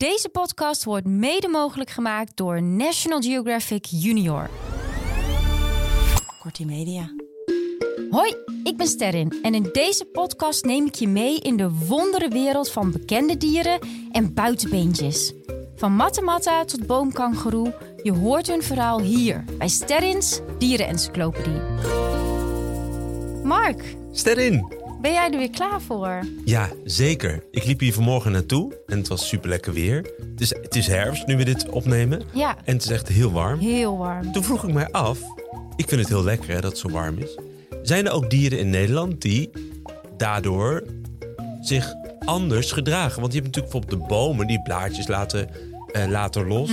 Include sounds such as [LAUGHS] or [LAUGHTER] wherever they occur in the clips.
Deze podcast wordt mede mogelijk gemaakt door National Geographic Junior. Kortie Media. Hoi, ik ben Sterrin en in deze podcast neem ik je mee in de wondere wereld van bekende dieren en buitenbeentjes. Van matta tot boomkangeroe, je hoort hun verhaal hier bij Sterrins Dierenencyclopedie. Mark, Sterrin! Ben jij er weer klaar voor? Ja, zeker. Ik liep hier vanmorgen naartoe en het was super lekker weer. Het is, het is herfst nu we dit opnemen Ja, en het is echt heel warm. heel warm. Toen vroeg ik mij af, ik vind het heel lekker hè, dat het zo warm is. Zijn er ook dieren in Nederland die daardoor zich anders gedragen? Want je hebt natuurlijk bijvoorbeeld de bomen die blaadjes laten, eh, laten los.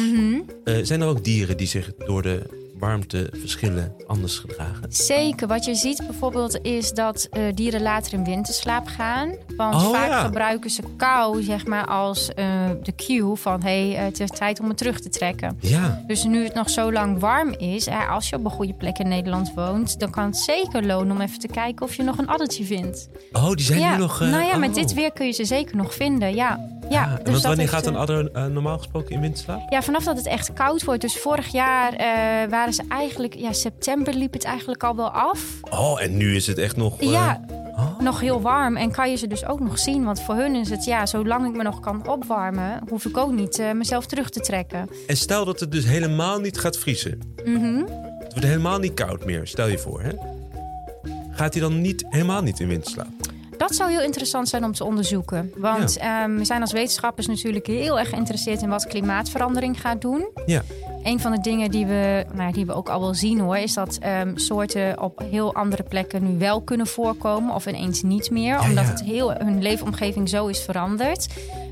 Eh, zijn er ook dieren die zich door de warmteverschillen anders gedragen? Zeker. Wat je ziet bijvoorbeeld is dat eh, dieren later in winterslaap gaan. Want Oh, vaak ja. gebruiken ze kou zeg maar, als eh, de cue van... hé, hey, het is tijd om me terug te trekken. Ja, Dus nu het nog zo lang warm is, als je op een goede plek in Nederland woont... dan kan het zeker lonen om even te kijken of je nog een addertje vindt. oh, die zijn ja, nu nog... eh, nou ja, met oh. dit weer kun je ze zeker nog vinden, ja. Ja Ah, en dus want wanneer gaat een eh, adder eh, normaal gesproken in winterslaap? ja, vanaf dat het echt koud wordt. Dus vorig jaar eh, waren ze eigenlijk... Ja, september liep het eigenlijk al wel af. Oh, en nu is het echt nog... Ja, oh. nog heel warm. En kan je ze dus ook nog zien. Want voor hun is het, ja, zolang ik me nog kan opwarmen... hoef ik ook niet mezelf terug te trekken. En stel dat het dus helemaal niet gaat vriezen. Mhm. Het wordt helemaal niet koud meer, stel je voor. Hè? Gaat hij dan niet, helemaal niet in winterslaap? Dat zou heel interessant zijn om te onderzoeken. Want ehm, we zijn als wetenschappers natuurlijk heel erg geïnteresseerd... in wat klimaatverandering gaat doen. Ja. Een van de dingen die we, nou die we ook al wel zien hoor... is dat ehm, soorten op heel andere plekken nu wel kunnen voorkomen... of ineens niet meer, omdat het heel, hun leefomgeving zo is veranderd.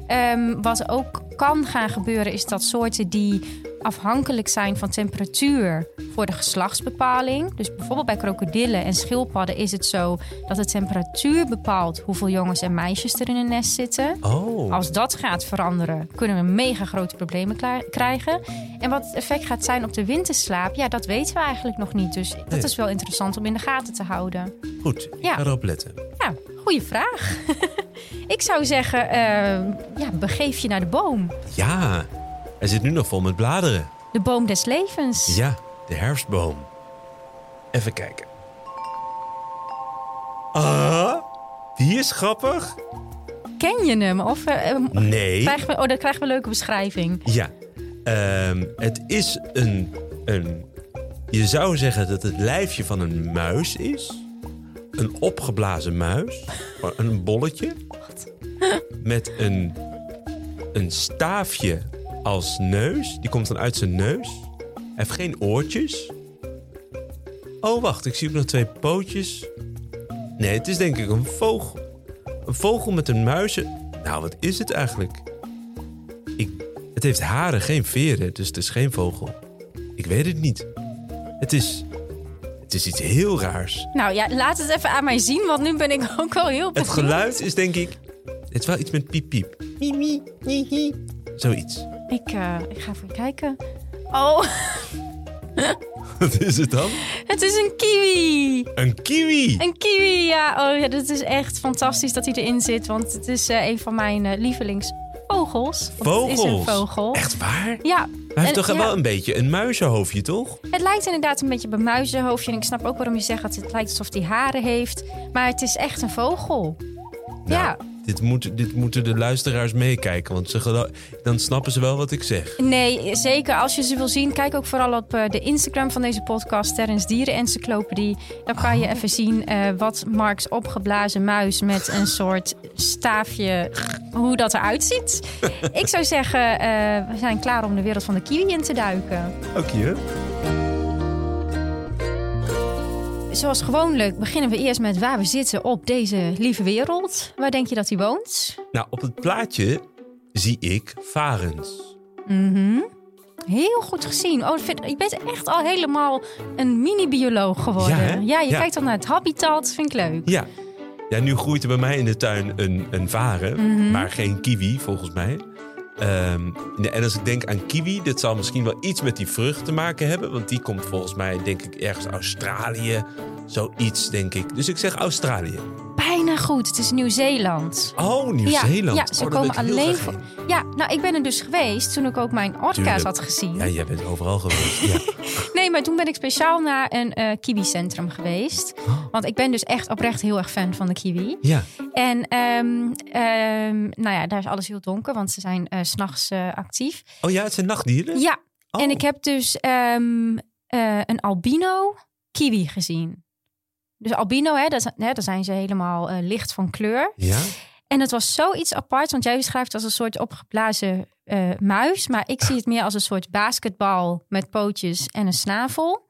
Ehm, wat ook kan gaan gebeuren is dat soorten die afhankelijk zijn van temperatuur voor de geslachtsbepaling. Dus bijvoorbeeld bij krokodillen en schildpadden is het zo dat de temperatuur bepaalt hoeveel jongens en meisjes er in een nest zitten. Oh, Als dat gaat veranderen, kunnen we mega grote problemen krijgen. En wat het effect gaat zijn op de winterslaap, ja, dat weten we eigenlijk nog niet. Dus dat Nee. is wel interessant om in de gaten te houden. goed. Ik Ja. ga erop letten. Ja, goede vraag. [LAUGHS] Ik zou zeggen, eh, ja, begeef je naar de boom. Ja, hij zit nu nog vol met bladeren. De boom des levens. Ja, de herfstboom. Even kijken. Ah, die is grappig. Ken je hem? Of eh, eh, Nee. krijgen we, oh, dan krijgen we een leuke beschrijving. Ja, Ehm, het is een, een... Je zou zeggen dat het lijfje van een muis is. Een opgeblazen muis. Gewoon Een bolletje. Met een, een staafje als neus. Die komt dan uit zijn neus. Hij heeft geen oortjes. Oh, wacht. Ik zie ook nog twee pootjes. Nee, het is denk ik een vogel. Een vogel met een muizen... Nou, wat is het eigenlijk? Ik, het heeft haren, geen veren, dus het is geen vogel. Ik weet het niet. Het is, het is iets heel raars. Nou ja, laat het even aan mij zien, want nu ben ik [LAUGHS] ook wel heel Het benieuwd. geluid is denk ik... Het is wel iets met piep piep. Mie, mie. Zoiets. Ik, eh, ik ga even kijken. Oh, [LAUGHS] Wat is het dan? het is een kiwi. Een kiwi. Een kiwi, ja. Oh ja, dat is echt fantastisch dat hij erin zit. Want het is eh, een van mijn eh, lievelingsvogels. Want Het is een Vogels. vogel. Echt waar? Ja. Hij heeft En- toch ja, wel een beetje een muizenhoofdje, toch? Het lijkt inderdaad een beetje op een muizenhoofdje. En ik snap ook waarom je zegt dat het lijkt alsof hij haren heeft. Maar het is echt een vogel. ja. Dit, moet, dit moeten de luisteraars meekijken, want ze dan snappen ze wel wat ik zeg. Nee, zeker. Als je ze wil zien, kijk ook vooral op eh, de Instagram van deze podcast, Terrens Dierenencyclopedie. Dan kan Oh. je even zien eh, wat Marks opgeblazen muis met een soort staafje, hoe dat eruit ziet. [LAUGHS] Ik zou zeggen, eh, we zijn klaar om de wereld van de kiwi in te duiken. Oké. Zoals gewoonlijk beginnen we eerst met waar we zitten op deze lieve wereld. Waar denk je dat hij woont? Nou, op het plaatje zie ik varens. Mhm. Heel goed gezien. Oh, ik vind- je bent echt al helemaal een mini-bioloog geworden. Ja? Ja, je Ja. kijkt dan naar het habitat. Vind ik leuk. Ja. Ja, nu groeit er bij mij in de tuin een, een varen, maar geen kiwi volgens mij. Ehm, en als ik denk aan kiwi, dit zal misschien wel iets met die vrucht te maken hebben. Want die komt volgens mij, denk ik, ergens Australië. Zoiets, denk ik. Dus ik zeg Australië. Bijna goed. Het is Nieuw-Zeeland. Oh, Nieuw-Zeeland. Ja, ja, ze oh, komen alleen voor. Ja, nou, ik ben er dus geweest toen ik ook mijn orka's had gezien. Ja, jij bent overal geweest. Ja. [LAUGHS] Nee, maar toen ben ik speciaal naar een eh kiwi-centrum geweest. Oh. Want ik ben dus echt oprecht heel erg fan van de kiwi. ja. En ehm, ehm, nou ja, daar is alles heel donker, want ze zijn eh, 's s'nachts eh, actief. Oh ja, het zijn nachtdieren? Ja, Oh. en ik heb dus ehm, eh, een albino kiwi gezien. Dus albino, hè, dat, hè, dan zijn ze helemaal licht van kleur. Ja? En het was zoiets apart, want jij beschrijft het als een soort opgeblazen muis. Maar ik zie het meer als een soort basketbal met pootjes en een snavel.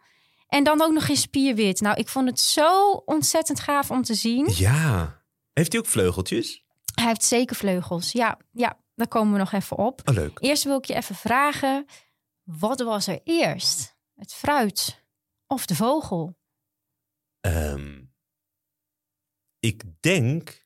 En dan ook nog eens spierwit. Nou, ik vond het zo ontzettend gaaf om te zien. Ja. Heeft hij ook vleugeltjes? Hij heeft zeker vleugels. Ja, ja, daar komen we nog even op. Oh, leuk. Eerst wil ik je even vragen, wat was er eerst? Het fruit of de vogel? Ehm, ik denk...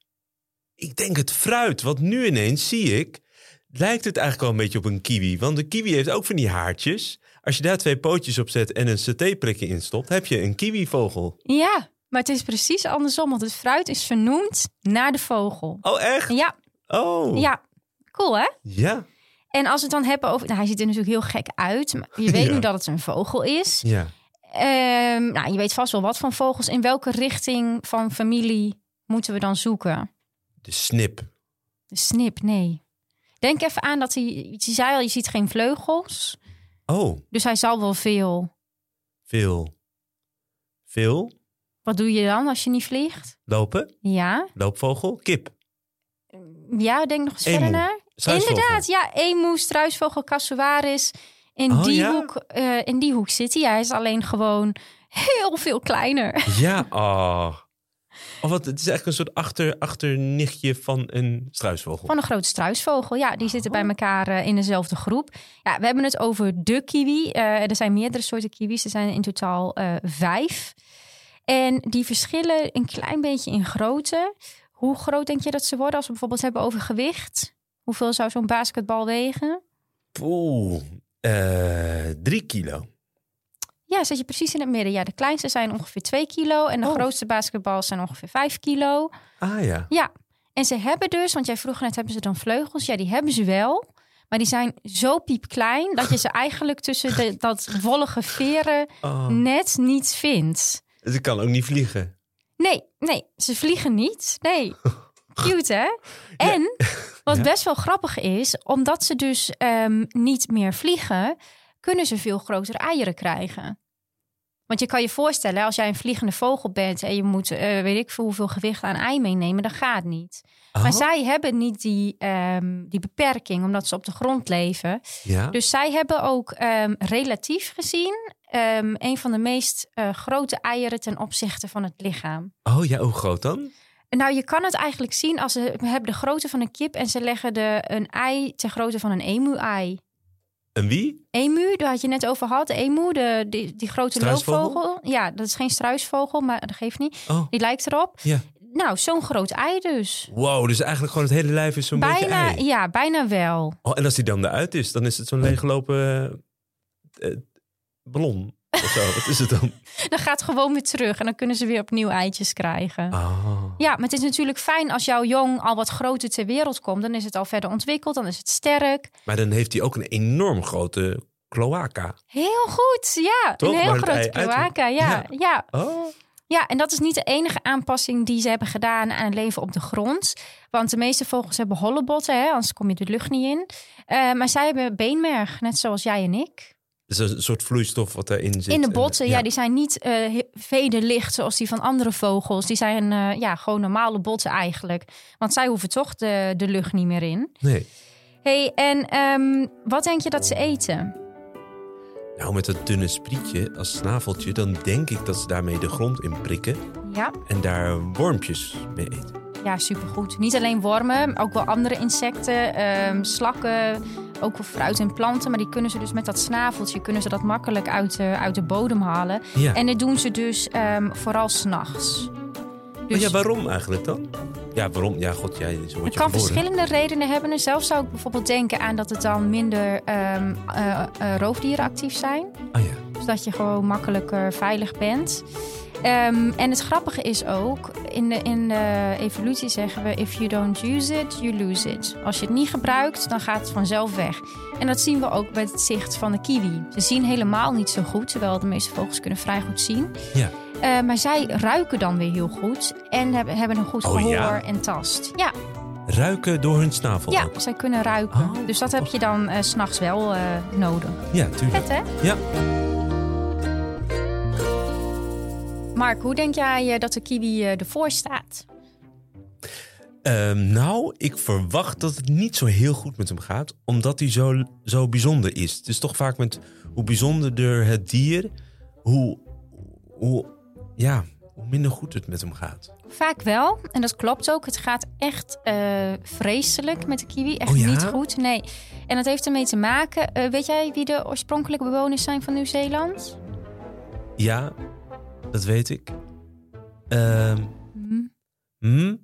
Ik denk het fruit. Want nu ineens zie ik... Lijkt het eigenlijk wel een beetje op een kiwi. Want de kiwi heeft ook van die haartjes. Als je daar twee pootjes op zet en een satéprikje in stopt... heb je een kiwivogel. Ja, maar het is precies andersom, want het fruit is vernoemd naar de vogel. Oh, echt? Ja, Oh. ja. Cool hè? Ja. En als we het dan hebben over... Nou, hij ziet er natuurlijk heel gek uit. Maar je weet Ja. nu dat het een vogel is. Ja. Ehm, nou, je weet vast wel wat van vogels. In welke richting van familie moeten we dan zoeken? De snip. De snip, nee. Denk even aan dat hij... Je zei al, je ziet geen vleugels. Oh, Dus hij zal wel veel... veel. Veel? Wat doe je dan als je niet vliegt? Lopen? Ja. Loopvogel? Kip? Ja, denk nog eens Emo. verder naar. Inderdaad, ja. Emu, struisvogel, casuaris. In, Oh, die ja? hoek, eh, in die hoek zit hij. Hij is alleen gewoon heel veel kleiner. [LAUGHS] Ja, oh. Oh, wat, het is eigenlijk een soort achter, achternichtje van een struisvogel. Van een grote struisvogel. Ja, die zitten bij elkaar eh, in dezelfde groep. Ja, we hebben het over de kiwi. Eh, er zijn meerdere soorten kiwis. Er zijn in totaal vijf. En die verschillen een klein beetje in grootte. Hoe groot denk je dat ze worden als we bijvoorbeeld hebben over gewicht? Hoeveel zou zo'n basketbal wegen? Oeh, eh, drie kilo. Ja, zet je precies in het midden. Ja, de kleinste zijn ongeveer 2 kilo en de Oh. grootste basketballs zijn ongeveer 5 kilo. Ah ja. Ja, en ze hebben dus, want jij vroeg net, hebben ze dan vleugels? Ja, die hebben ze wel. Maar die zijn zo piepklein dat je ze eigenlijk tussen de, [LAUGHS] dat wollige veren Oh. net niet vindt. Dus ik kan ook niet vliegen. Nee, nee, ze vliegen niet. Nee. [LAUGHS] Cute, hè? En wat Ja. best wel grappig is, omdat ze dus ehm, niet meer vliegen, kunnen ze veel grotere eieren krijgen. Want je kan je voorstellen, als jij een vliegende vogel bent en je moet, eh, weet ik veel hoeveel gewicht aan ei meenemen, dan gaat niet. Maar Oh, zij hebben niet die, ehm, die beperking, omdat ze op de grond leven. Ja? Dus zij hebben ook ehm, relatief gezien ehm, een van de meest eh, grote eieren ten opzichte van het lichaam. Oh ja, hoe groot dan? Nou, je kan het eigenlijk zien als ze hebben de grootte van een kip en ze leggen de, een ei ter grootte van een emu-ei. Een wie? Emu, daar had je net over gehad. De emu, de, die, die grote Struisvogel? loopvogel. Ja, dat is geen struisvogel, maar dat geeft niet. Oh, Die lijkt erop. ja. Nou, zo'n groot ei dus. Wow, dus eigenlijk gewoon het hele lijf is zo'n beetje Bijna, ei. ja, bijna wel. Oh, en als die dan eruit is, dan is het zo'n leeggelopen eh, ballon. Of zo, wat is het dan? [LAUGHS] Dan gaat het gewoon weer terug en dan kunnen ze weer opnieuw eitjes krijgen. Oh. Ja, maar het is natuurlijk fijn als jouw jong al wat groter ter wereld komt. Dan is het al verder ontwikkeld, dan is het sterk. Maar dan heeft hij ook een enorm grote cloaca. Heel goed, ja. Toch? Een heel grote ei uit- kloaka, ja, Ja. ja. Oh. Ja, en dat is niet de enige aanpassing die ze hebben gedaan aan het leven op de grond. Want de meeste vogels hebben holle botten, hè, anders kom je de lucht niet in. Eh, maar zij hebben beenmerg, net zoals jij en ik. Dat is een soort vloeistof wat erin zit. In de En, botten, eh, ja. die zijn niet eh he- vederlicht zoals die van andere vogels. Die zijn eh, ja, gewoon normale botten eigenlijk. Want zij hoeven toch de, de lucht niet meer in. Nee. hey, en ehm, wat denk je dat ze eten? Nou, met dat dunne sprietje als snaveltje, dan denk ik dat ze daarmee de grond in prikken Ja, en daar wormpjes mee eten. ja supergoed. Niet alleen wormen, ook wel andere insecten, ehm, slakken, ook wel fruit en planten. Maar die kunnen ze dus met dat snaveltje kunnen ze dat makkelijk uit de, uit de bodem halen. Ja. En dit doen ze dus ehm, vooral s'nachts. Oh ja, waarom eigenlijk dan? Ja, waarom? Ja, god, jij zo Het kan geboren. verschillende redenen hebben. En zelf zou ik bijvoorbeeld denken aan dat het dan minder ehm, eh, eh, roofdieren actief zijn. Oh ja. Zodat je gewoon makkelijker veilig bent. Ehm, en het grappige is ook, in de, in de evolutie zeggen we... if you don't use it, you lose it. Als je het niet gebruikt, dan gaat het vanzelf weg. En dat zien we ook bij het zicht van de kiwi. Ze zien helemaal niet zo goed, terwijl de meeste vogels kunnen vrij goed zien. Ja. Eh, maar zij ruiken dan weer heel goed en hebben, hebben een goed Oh, gehoor ja? en tast. Ja, Ruiken door hun snavel ja ook. zij kunnen ruiken. Oh. Dus dat heb je dan eh, s s'nachts wel eh, nodig. Ja, tuurlijk. Vet hè? Ja. Mark, hoe denk jij eh, dat de kiwi eh, ervoor staat? Ehm, nou, ik verwacht dat het niet zo heel goed met hem gaat, omdat hij zo, zo bijzonder is. Het is toch vaak met hoe bijzonderder het dier, hoe, hoe, ja, hoe minder goed het met hem gaat. Vaak wel, en dat klopt ook. Het gaat echt eh, vreselijk met de kiwi. Echt Oh ja? niet goed, nee. En dat heeft ermee te maken... weet jij wie de oorspronkelijke bewoners zijn van Nieuw-Zeeland? Ja, dat weet ik. Ehm Hm. hm?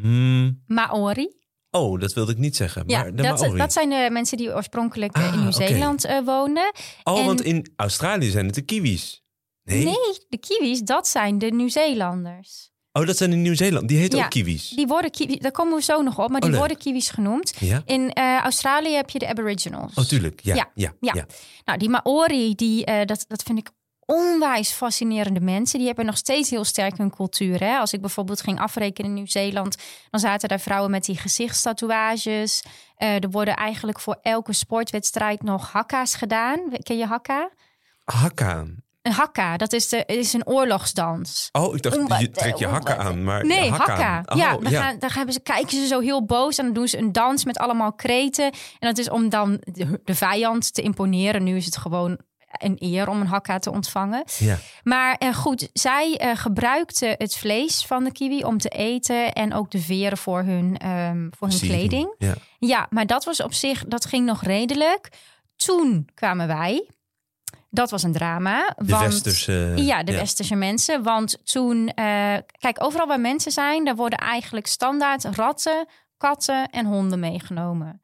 Hm? Maori. Oh, dat wilde ik niet zeggen. Ja, maar de dat, Maori. dat zijn de mensen die oorspronkelijk eh, Ah, in Nieuw-Zeeland eh, woonden. Oh, en- want in Australië zijn het de kiwis. Nee? Nee, de kiwis, dat zijn de Nieuw-Zeelanders. Oh, dat zijn in Nieuw-Zeeland. Die heten Ja, ook kiwis. Die worden kiwis, daar komen we zo nog op, maar die leuk. worden kiwis genoemd. Ja? In eh, Australië heb je de Aboriginals. Oh, tuurlijk. Ja, ja, Ja, ja. ja. Nou, die Maori, die, dat, dat vind ik onwijs fascinerende mensen. Die hebben nog steeds heel sterk hun cultuur. Hè? Als ik bijvoorbeeld ging afrekenen in Nieuw-Zeeland... dan zaten daar vrouwen met die gezichtstatoeages. Eh, er worden eigenlijk voor elke sportwedstrijd nog hakka's gedaan. Ken je hakka? Hakka. Een hakka, dat is, de, is een oorlogsdans. Oh, ik dacht, je trekt je oemba- aan. Maar Nee, hakka. hakka. Oh, ja, dan, Gaan, dan hebben ze, kijken ze zo heel boos en dan doen ze een dans met allemaal kreten. En dat is om dan de, de vijand te imponeren. Nu is het gewoon een eer om een hakka te ontvangen. Ja. Maar eh, goed, zij eh, gebruikten het vlees van de kiwi om te eten en ook de veren voor hun, ehm, voor hun kleding. Ja. Ja, maar dat was op zich, dat ging nog redelijk. Toen kwamen wij. Dat was een drama. De want, westerse... ja, de westerse mensen. Want toen, eh, kijk, overal waar mensen zijn, daar worden eigenlijk standaard ratten, katten en honden meegenomen.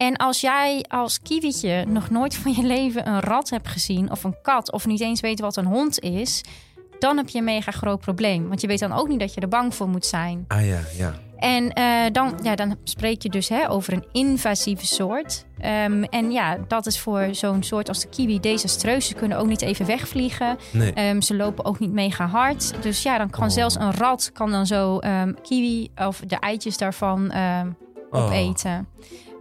En als jij als kiwietje nog nooit van je leven een rat hebt gezien of een kat of niet eens weet wat een hond is, dan heb je een mega groot probleem. Want je weet dan ook niet dat je er bang voor moet zijn. Ah ja, ja. En eh, dan, ja, dan spreek je dus hè, over een invasieve soort. Ehm, en ja, dat is voor zo'n soort als de kiwi desastreus. Ze kunnen ook niet even wegvliegen. Nee. Ehm, ze lopen ook niet mega hard. Dus ja, dan kan Oh. zelfs een rat kan dan zo ehm, kiwi of de eitjes daarvan Oh.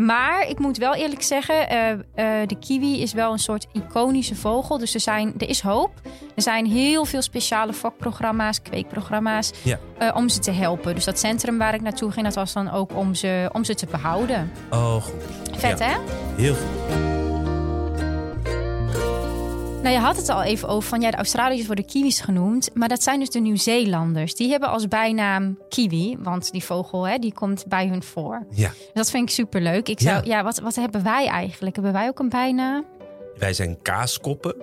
Maar ik moet wel eerlijk zeggen, eh, eh, de kiwi is wel een soort iconische vogel. Dus er, zijn, er is hoop. Er zijn heel veel speciale fokprogramma's, kweekprogramma's, Ja. eh, om ze te helpen. Dus dat centrum waar ik naartoe ging, dat was dan ook om ze, om ze te behouden. Oh, goed. Vet Ja. hè? Heel goed. Nou, je had het al even over van ja, de Australiërs worden kiwis genoemd. Maar dat zijn dus de Nieuw-Zeelanders. Die hebben als bijnaam kiwi, want die vogel hè, die komt bij hun voor. Ja. Dat vind ik superleuk. Ik zou, Ja. ja, wat, wat hebben wij eigenlijk? Hebben wij ook een bijnaam? Wij zijn kaaskoppen.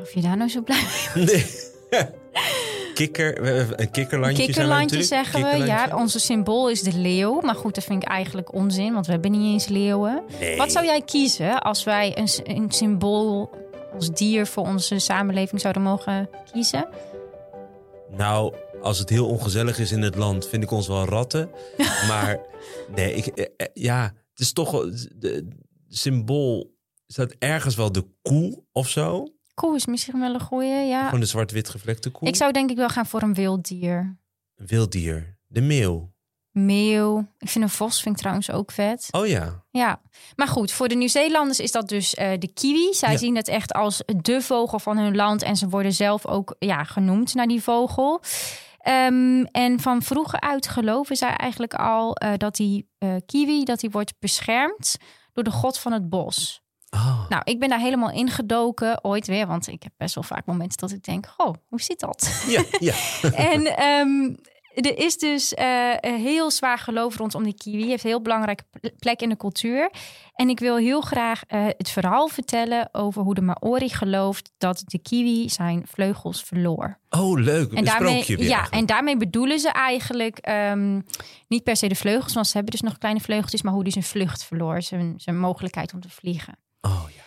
Of je daar nou zo blij mee Nee. [LAUGHS] Kikker, een kikkerlandje. Kikkerlandje zeggen we. Ja, onze symbool is de leeuw. Maar goed, dat vind ik eigenlijk onzin, want we hebben niet eens leeuwen. Nee. Wat zou jij kiezen als wij een, een symbool als dier voor onze samenleving zouden mogen kiezen? Nou, als het heel ongezellig is in het land, vind ik ons wel ratten. [LAUGHS] maar nee, ik, eh, eh, ja, het is toch de symbool. Is dat ergens wel de koe of zo? Koe is misschien wel een goeie, ja. Gewoon de zwart-wit gevlekte koe. Ik zou denk ik wel gaan voor een wild dier. Een wild dier. De meeuw. Meeuw. Ik vind een vos vind ik trouwens ook vet. Oh ja. Ja, maar goed, voor de Nieuw-Zeelanders is dat dus eh, de kiwi. Zij Ja. zien het echt als de vogel van hun land en ze worden zelf ook ja, genoemd naar die vogel. Ehm, en van vroeger uit geloven zij eigenlijk al eh, dat die eh, kiwi dat die wordt beschermd door de god van het bos. Oh. Nou, ik ben daar helemaal ingedoken ooit weer, want ik heb best wel vaak momenten dat ik denk, oh, hoe zit dat? Ja, ja. [LAUGHS] en ehm, er is dus eh, een heel zwaar geloof rondom die kiwi. Heeft een heel belangrijke plek in de cultuur. En ik wil heel graag eh, het verhaal vertellen over hoe de Maori gelooft dat de kiwi zijn vleugels verloor. Oh, leuk. En een daarmee, ja, eigenlijk. en daarmee bedoelen ze eigenlijk ehm, niet per se de vleugels, want ze hebben dus nog kleine vleugeltjes, maar hoe die zijn vlucht verloor, zijn, zijn mogelijkheid om te vliegen. Oh ja.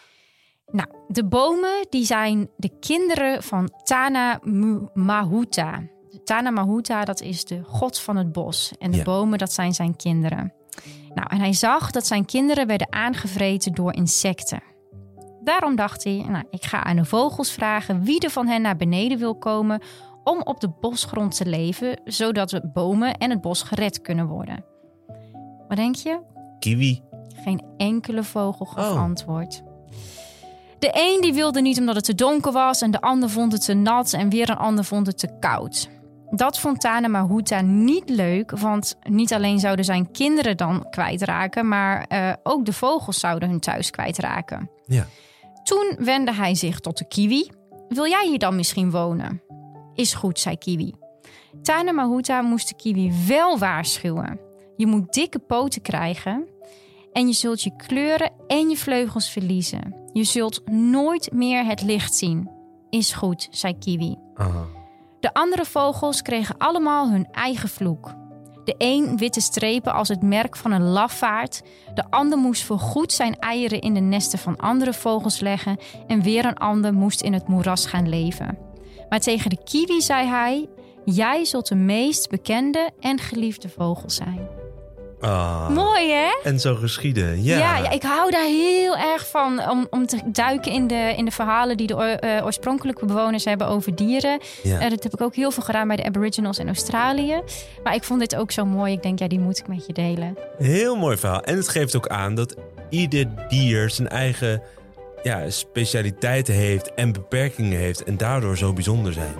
Nou, de bomen die zijn de kinderen van Tana Mahuta. Tana Mahuta, dat is de god van het bos. En de Ja. bomen, dat zijn zijn kinderen. Nou, en hij zag dat zijn kinderen werden aangevreten door insecten. Daarom dacht hij, nou, ik ga aan de vogels vragen wie er van hen naar beneden wil komen om op de bosgrond te leven, zodat de bomen en het bos gered kunnen worden. Wat denk je? Kiwi. Geen enkele vogel gaf Oh. antwoord. De een die wilde niet omdat het te donker was en de ander vond het te nat en weer een ander vond het te koud. Dat vond Tana Mahuta niet leuk, want niet alleen zouden zijn kinderen dan kwijtraken, maar eh, ook de vogels zouden hun thuis kwijtraken. Ja. Toen wendde hij zich tot de kiwi. Wil jij hier dan misschien wonen? Is goed, zei kiwi. Tana Mahuta moest de kiwi wel waarschuwen. Je moet dikke poten krijgen en je zult je kleuren en je vleugels verliezen. Je zult nooit meer het licht zien. Is goed, zei kiwi. Ah. De andere vogels kregen allemaal hun eigen vloek. De een witte strepen als het merk van een lafaard. De ander moest voorgoed zijn eieren in de nesten van andere vogels leggen. En weer een ander moest in het moeras gaan leven. Maar tegen de kiwi zei hij: Jij zult de meest bekende en geliefde vogel zijn. Ah. Mooi hè? En zo geschieden. Ja. Ja, ja, ik hou daar heel erg van om, om te duiken in de, in de verhalen die de eh, oorspronkelijke bewoners hebben over dieren. Ja. Eh, dat heb ik ook heel veel gedaan bij de Aboriginals in Australië. Maar ik vond dit ook zo mooi. Ik denk, ja, die moet ik met je delen. Heel mooi verhaal. En het geeft ook aan dat ieder dier zijn eigen ja, specialiteiten heeft en beperkingen heeft. En daardoor zo bijzonder zijn.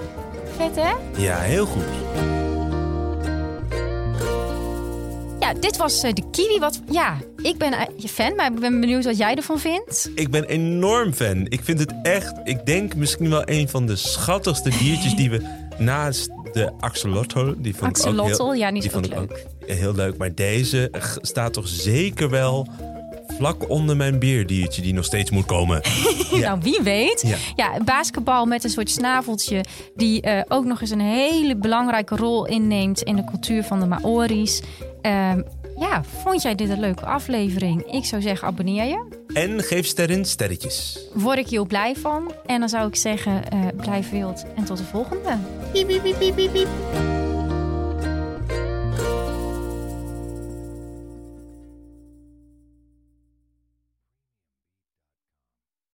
Vet hè? Ja, heel goed. Dit was eh, de kiwi. Wat, ja, ik ben eh, je fan, maar ik ben benieuwd wat jij ervan vindt. Ik ben enorm fan. Ik vind het echt, ik denk misschien wel een van de schattigste diertjes die we naast de axolotl, die vond ik ook Axolotl, heel, ja, die is vond ook ik leuk. heel leuk. Maar deze staat toch zeker wel vlak onder mijn beerdiertje die nog steeds moet komen. Ja. [LAUGHS] Nou, wie weet. Ja. Ja, basketbal met een soort snaveltje... die eh, ook nog eens een hele belangrijke rol inneemt... in de cultuur van de Maori's. Ehm, ja, vond jij dit een leuke aflevering? Ik zou zeggen, abonneer je. En geef sterren sterretjes. Word ik heel blij van. En dan zou ik zeggen, eh, blijf wild en tot de volgende. Piep, piep, piep, piep, piep, piep.